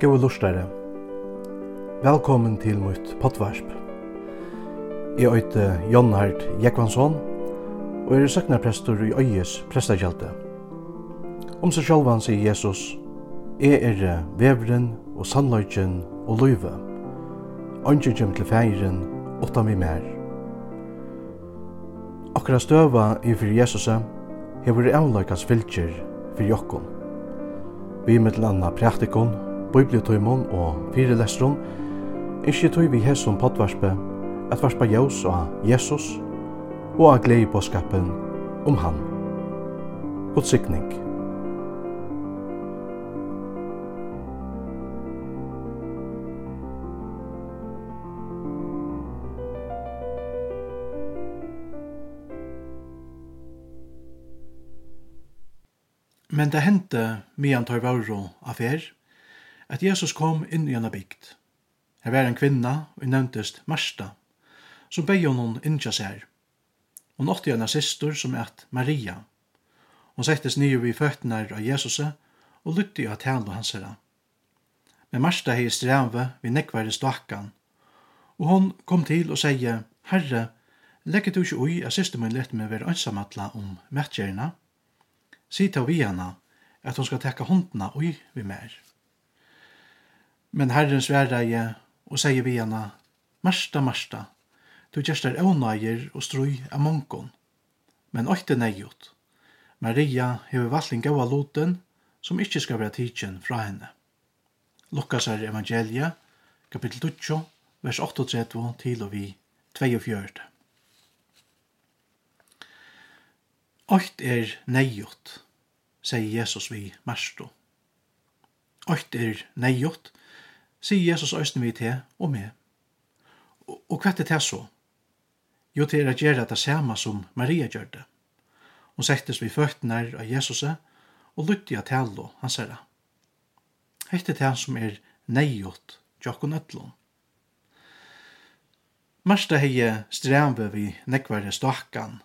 Gåa lustare. Velkommen til mitt potvarsp. Jeg øyte Jon Hart Jekvansson, og er søknarprestor i Øyes prestakjelte. Om seg sjálvan sier Jesus, Jeg er vevren og sannløyken og løyve. Ønsker kjem til feiren, åtta mi mer. Akkurat støva i fyrir Jesusa, hefur avløykans fylgjer fyrir jokkom. Vi mittel anna praktikon, bibliotøymon og fyrelestron, ikkje tøy vi hesson potvarspe, at varspa jaus og Jesus, og av glei på skapen om han. God sikning. Men det hendte mian tar vauro affær, at Jesus kom inn i henne bygd. Her var en kvinna, og nevntest Marsta, som beg hon innkja seg. Hon åtti en sister som eit Maria. Hon settes nye vid føttene av Jesus og lytte av talen hans herra. Men Marsta hei streve vid nekvære stakkan, og hon kom til og seie, Herre, legger du ikke ui at siste min lette meg være ansamatla om mettjerna? Si til vi henne at hon skal tekka hundna ui vi mer. Men Herren sværeie og sier vi henne, Marsta, Marsta, du gjerst er ånøyer og strøy av mongon, men åkte neiot. Maria hever valgt en gaua loten, som ikkje skal være tidsen fra henne. Lukas er evangelia, kapittel 2, vers 38 til og vi 42. Øyt er neiot, sier Jesus vi Marsto. Øyt er neiot, sier Jesus øyne vi til og med. Og, og hva er det så? Jo, til er å gjøre det samme som Maria gjør det. Hun settes vi føttene av Jesus og lytte av tale han sier det. Hette det som er neiot tjokkon ötlun. Marsta hei stræmve vi nekvare stakkan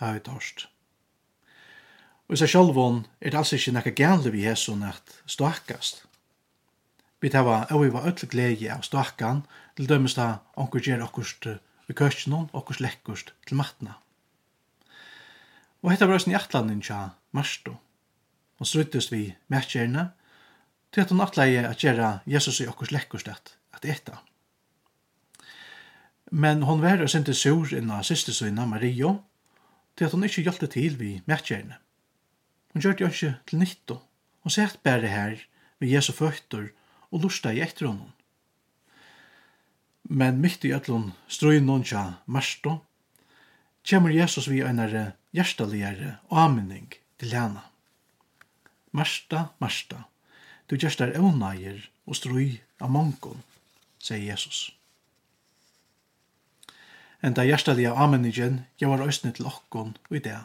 hei torst. Og i seg sjálvun er det altså ikke nekka gænle vi hesson at stakkast. Vi tar var og vi var öll glede av stakkan, til dømes da onkur gjer okkurst vi køkkenon, okkurst lekkurst til matna. Og hetta var i atlanin tja Marsto. Og struttust vi merkjerna, til at hun atleie at gjerra Jesus i okkurst lekkurst at, at. Men hon var og sinte sur inna systersøyna Mario, til at hon ikkje hjelte til vi merkjerna. Hon gjør det jo ikkje til nytto. Hon sett bare her, vi Jesu føtter, og lusta i etter honom. Men mitt i ætlun strøy noen tja marsto, kjemur Jesus vi einare hjertaligare og aminning til hana. Marsta, Marsta, du gjerst er og strøy av mongon, sier Jesus. Enda hjertalige aminningen gjør òsne til okkon og i det.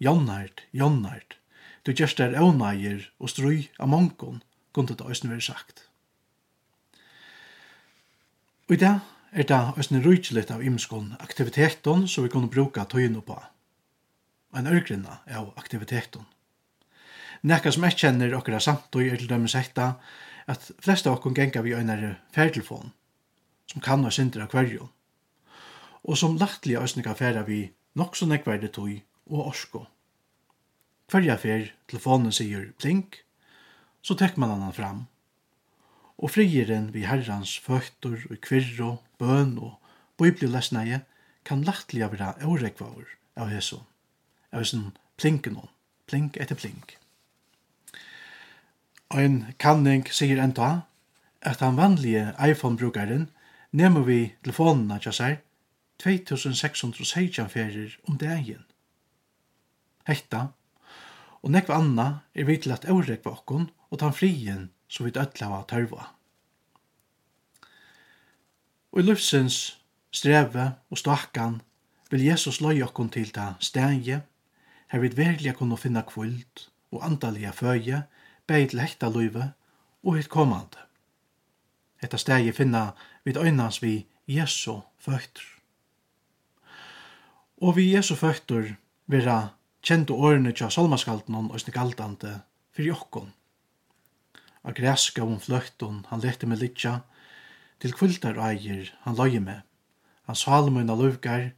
Jonnard, Jonnard, du gjerst er og strøy av mongon, kunne det også være sagt. Og i dag er det også rydgelig av imskon aktiviteten som vi kunne bruka tøyene på. En ørgrunna er av aktiviteten. Nekka som jeg kjenner okkara og er til dømes etta at flest av okkon genga vi øynare færtelefon som kan og synder av kvarjon og som lattelig kan færa vi nok så nekverdi tøy og orsko. Kvarja fær telefonen sier blink så tek man annan fram. Og frieren vi herrans føtter og kvirro, bøn og bøyblilesneie kan lattliga vera årekvaver av hesson, av hesson plinkenon, plink etter plink. Ein en kanning sier enda at han vanlige iPhone-brukaren nemmer vi telefonene til seg 2616 ferir om dagen. Hetta og nekva anna er vi til at årekva okkon og tan frien som vi dødlava tørva. Og i løfsens streve og stakkan vil Jesus løy okkon til ta stegi, her vi verlig kunne finna kvult og andalige føye, beid til hekta løyve og hitt komande. Etta stegi finna vid øynans vi Jesu føtter. Og vi Jesu føtter vera kjente årene tja salmaskalten og snegaldante fyrir jokkon. Av græska om fløkton, han lette med litja, til kvildar eier, han løye med. Han salmøyna løvgar,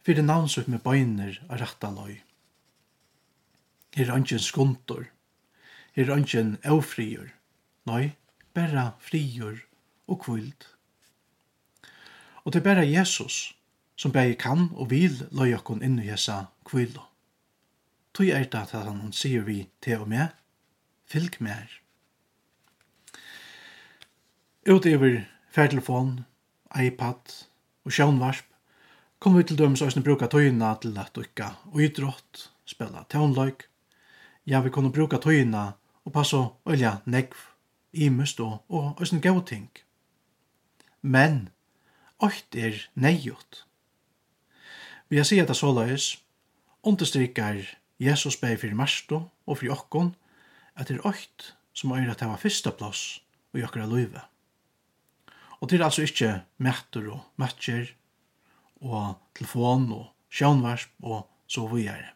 fyrir navnsup med bøyner av ratta løy. Her er ønsken skuntor, her er ønsken eufriur, nøy, berra friur og kvild. Og det er berra Jesus som bæg kan og vil løy okkon inn i hesa kvilo tog er det at han sier vi til og med, fylg mer. Utover færtelefon, iPad og sjånvarsp, kom vi til dømes òsne bruka tøyina til at dukka og idrott, spela tøynløyk. Ja, vi kunne bruka tøyina og passa olja negv, imust og, og òsne gau ting. Men, ocht er neiot. Vi har sier det så løys, understryker Jesus bæði fyrir marstu og fyrir okkon, at det er okt som øyre at det var fyrsta plass og jokkara løyve. Og det er altså ikkje mættur og mætjer og telefon og sjånvarsp og så vujere.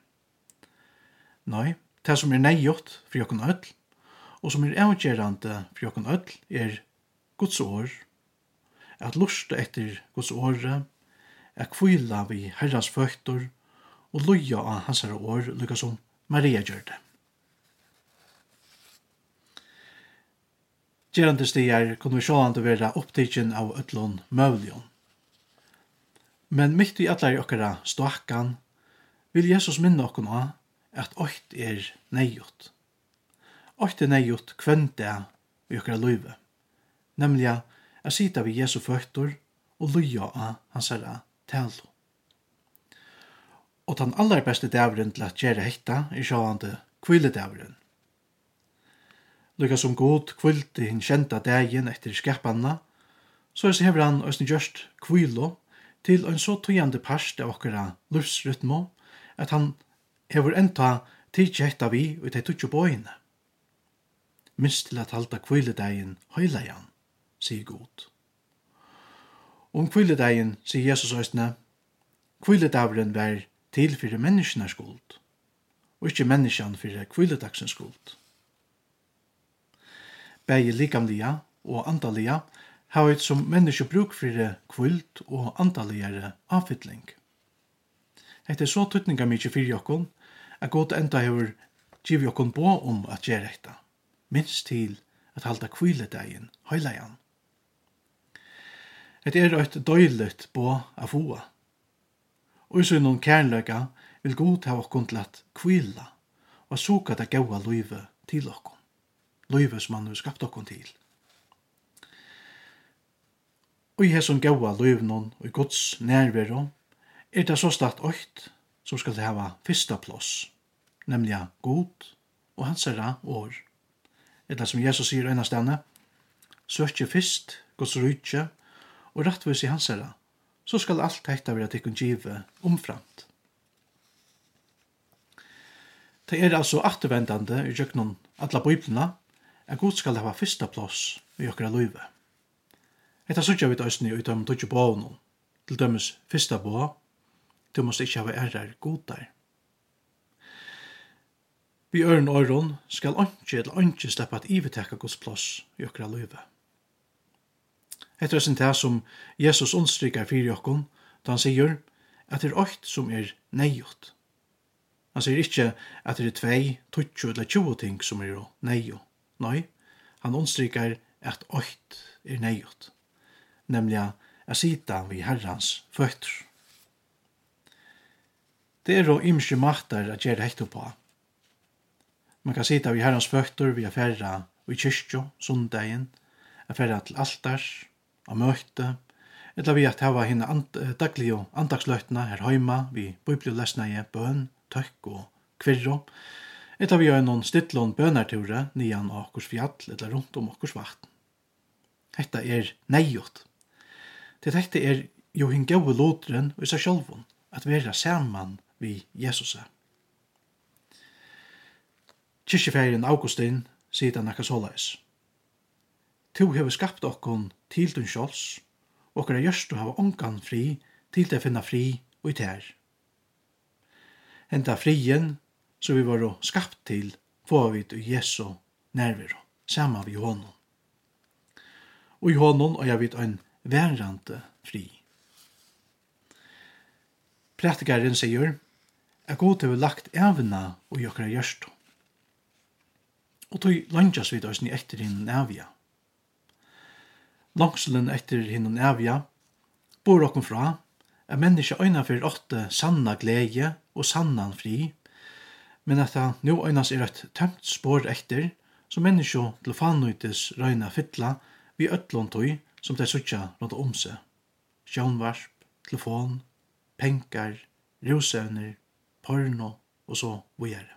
Nei, det som er neiot for jokkon öll, og som er avgjerande for jokkon öll, er Guds år, at lusta etter Guds åre, at kvila vi herrans føktor, og loja av hansara år, lykka som Maria gjør det. Gjerande stier kunne vi sjålande være opptidgen av ötlån møvlion. Men mitt i allar okkara stoakkan vil Jesus minna okkur nå at okt er neiot. Okt er neiot kvönda i okkara løyve, nemlig a sita vi Jesu føttor og loja av hansara talo og den aller beste dævren til at gjøre hekta er sjående kviledævren. Lykka som god kvilti hinn kjenta dægen etter skapanna, så er hever han òsne gjørst kvilo til en så tøyande parst av okkara lufsrytmo at han hever enta tidsi hekta vi ut ei tutsi bøyene. Minst til at halda kviledægen høyleian, sier god. Om kviledægen, sier Jesus òsne, kviledævren vær til fyrir menneskene skuld, og ikkje menneskene fyrir kviledagsens skuld. Begge likamliga og andalia har eit som menneske bruk fyrir kvilt og andaligare avfittling. Hette er så tuttninga mykje fyrir jokkon, at godt enda hefur givi jokkon på om at gjere etta, minst til at halda kviledegin høyleian. Hette er eit døylet på av hoa, Og i sønnen kærløyga vil god ha okkon til at kvila og soka det gaua løyve til okkon. Løyve som han har skapt okkon til. Og i hesson gaua løyvnon og i gods nærvero er det så start okt som skal det hava fyrsta plås, nemlig god og hans herra år. Etter som Jesus sier øynastane, søkje fyrst, gods rydtje og rettvis i hans herra, så skal alt dette være tikkun givet omframt. Det er altså atvendande i jøknun alla biblina, at Gud skal hava fyrsta plås i okra løyve. Etta sutja vi døysni ut om dødju bóunum, til dømes fyrsta bó, du måst ikkje hava ærar godar. Vi øren øron skal ønske eller ønske sleppa at iveteka Guds plås i okra løyve. Hetta er sin det som Jesus understryker fyrir jokkon, da han sier at det er okt som er neiot. Han sier ikkje at det er tvei, tutsjo eller tjo ting som er neiot. Nei, han understryker at okt er neiot, nemlig at sita vi herrans føtter. Det er og ymske maktar at gjere hekto på. Man kan sita vi herrans føtter vi affæra vi kyrkjo, sundagen, affæra til altars, av møte, eller vi at hava henne and, daglige og andagsløytene her heima, vi bøyblilesna i bøn, tøkk og kvirro, eller vi gjør noen stittlån bønarture nian av okkurs fjall, eller rundt om okkurs vatn. Hetta er neiot. Til dette er jo hinn gau lodren og i seg at vera saman vi Jesus. Kyrkjeferien Augustin sier det nekka såleis. Tu hefur skapt okkon til dun sjálfs, okkar er gjørst hava ongan fri til det finna fri og i tær. Henta frien, som vi var skapt til, får vi til Jesu nærvero, sama vi honom. Og i honom og jeg vet en verrande fri. Prætikaren sier, er god til vi lagt evna og jokkara gjørst. Og tog langtjas vid oss ni etter ekterin evja langselen etter hinnom evja, bor okkom fra, er menneske øyna fyrir åtte sanna glede og sannan fri, men at det nå øynas er et tømt spår etter, som menneske til fanøytis røyna fytla vi øtlån tøy som de suttja rundt om seg. Sjånvarp, telefon, penkar, rosevner, porno og så vujere.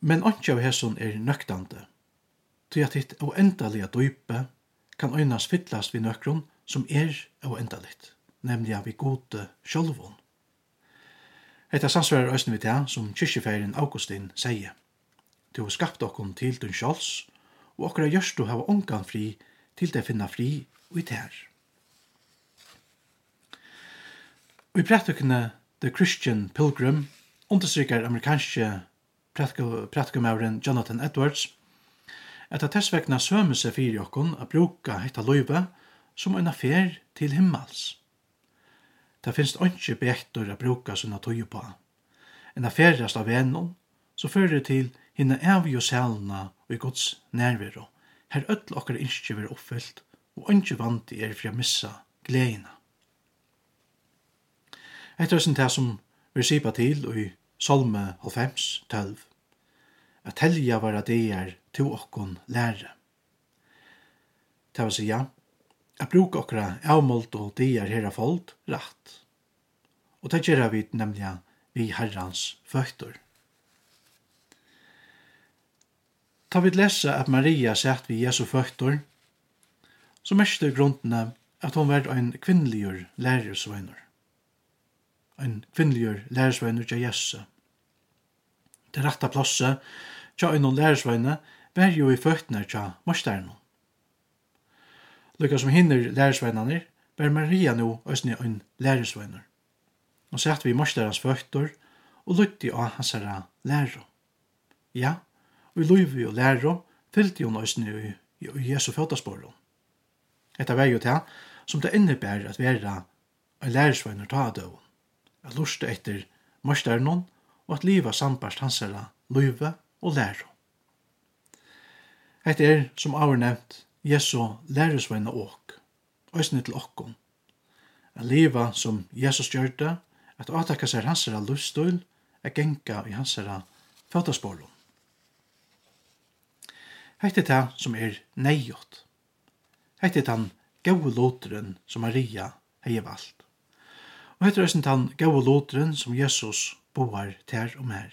Men ikke av hesson er nøktande til at hitt og endalige døype kan øynas fyllast vi nøkron som er og endaligt, nemlig av vi gode sjølvån. Etta samsvarar òsne vi til som kyrkjefeiren Augustin sier. Du har skapt okkon til dun sjøls, og okkara gjørst du hava ongan fri til det finna fri og i tær. Og i prættukene The Christian Pilgrim understryker amerikanske prættikumauren Jonathan Edwards – at det tess vegna sømme seg fyrir okkon a bruka hetta løyve som en affær til himmels. Det finst ikke beektor a bruka sånne tøye på. En affærast av vennom, så fører det til hinna evig og selna og i gods nærvero. Her öll okkar innskje vera oppfyllt, og ikke vant er fri a missa gleina. Etter sin det som vi sipa til og i Salme 95, 12. At helja vara deir to okkon lære. Det var sida, at bruka okra avmålt og dier herra folk rett. Og det gjør vi nemlig vi herrans føtter. Ta vi lesa at Maria sett vi Jesu føtter, så mest grunnene at hon var en kvinnligur lærersvøyner. En kvinnligur lærersvøyner til Jesu. Det rette plasset tja en lærersvøyner var jo i føttene tja morsteren. Lukka som hinner lærersveinene, var Maria nå østene en lærersveiner. Og sett vi i morsterens føtter og lytte av hans herre lærer. Ja, og i løyve og lærer fyllte jo østene i, i, i Jesu føttasporen. Etter var jo til som det innebærer at være en lærersveiner ta av døven. At luste etter morsteren og at livet sambarst hans herre løyve og lærer. Hetta er, som avur nevnt, Jesu læresveina ok, òsne til okkom. A liva som Jesus gjørte, at åtakka seg hansara luststøyl, a genka i hansara fatasporlum. Hetta er det som er neiot. Hetta er den gau loteren som Maria hei valgt. Og hetta er den gau loteren som Jesus boar ter og mer.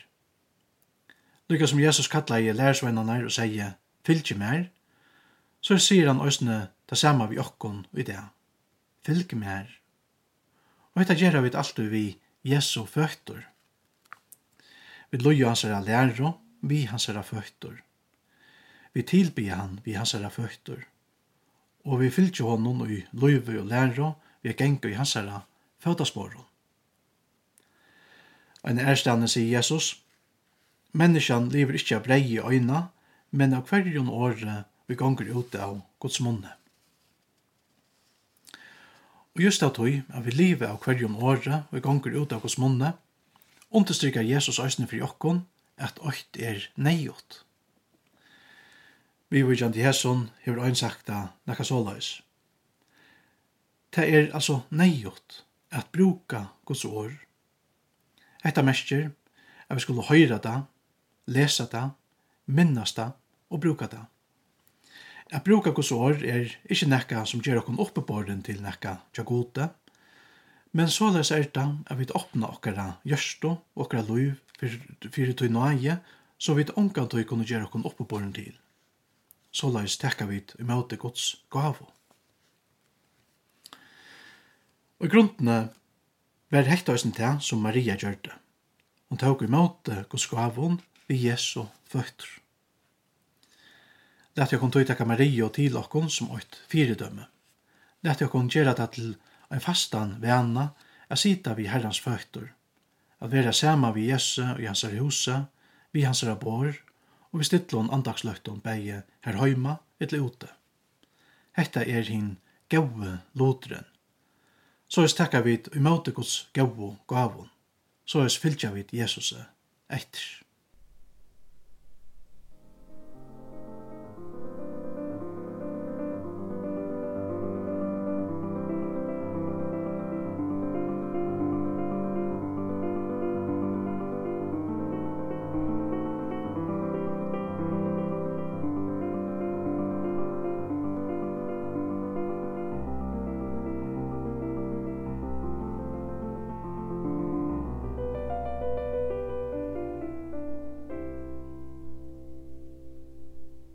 Lykka som Jesus kallar i læresveinarnar og sier, fylgje mer, så sier han òsne det samme vi okkon i det. Fylgje mer. Og dette gjør vi alt vi Jesu føtter. Vi loja hans herra lærer, vi hans herra føtter. Vi tilbyr han vi hans herra føtter. Og vi fylgje honom i løyve og lærer, vi er gengur i hans herra Og En erstande sier Jesus, Menneskjan lever ikkje av brei i øyna, men av hverjon åre vi gonger ut av Guds munne. Og just av tog, at vi livet av hverjon åre vi gonger ut av Guds munne, understryker Jesus æsne for jokken at åkt er neiot. Vi vil gjerne til Hesun hever øynsakta nekka såleis. Det er altså neiot at bruka Guds år. Etta mestjer at vi skulle høyra det, lesa det, minnast det, og bruka det. At bruka gos år er ikkje nekka som gjer okkon oppeborden til nekka tjagote, men så les er det at vi åpna okkara gjørsto og okkara loiv fyrir tøy nøye, så vi ångan tøy kunne gjer okkon oppeborden til. Så les tekka vi imøte gods gavo. Og i grunnene var hekta oss til som Maria gjør det. Hun tåg møte gods gavon vi Jesu føtter. Lætt jeg kun tøytaka Maria til okkun som eit fyridømme. Lætt jeg kun gjera det til ein fastan vana a sita vi herrans føtter, at vera sama vi Jesu og i hans husa, vi hans bor, og vi stittlån andagsløgtun beie her høyma etter ute. Hetta er hin gaue lotren. Så er stakka vi i møte gods gaue gavun. Så er fylgja vi Jesus etter.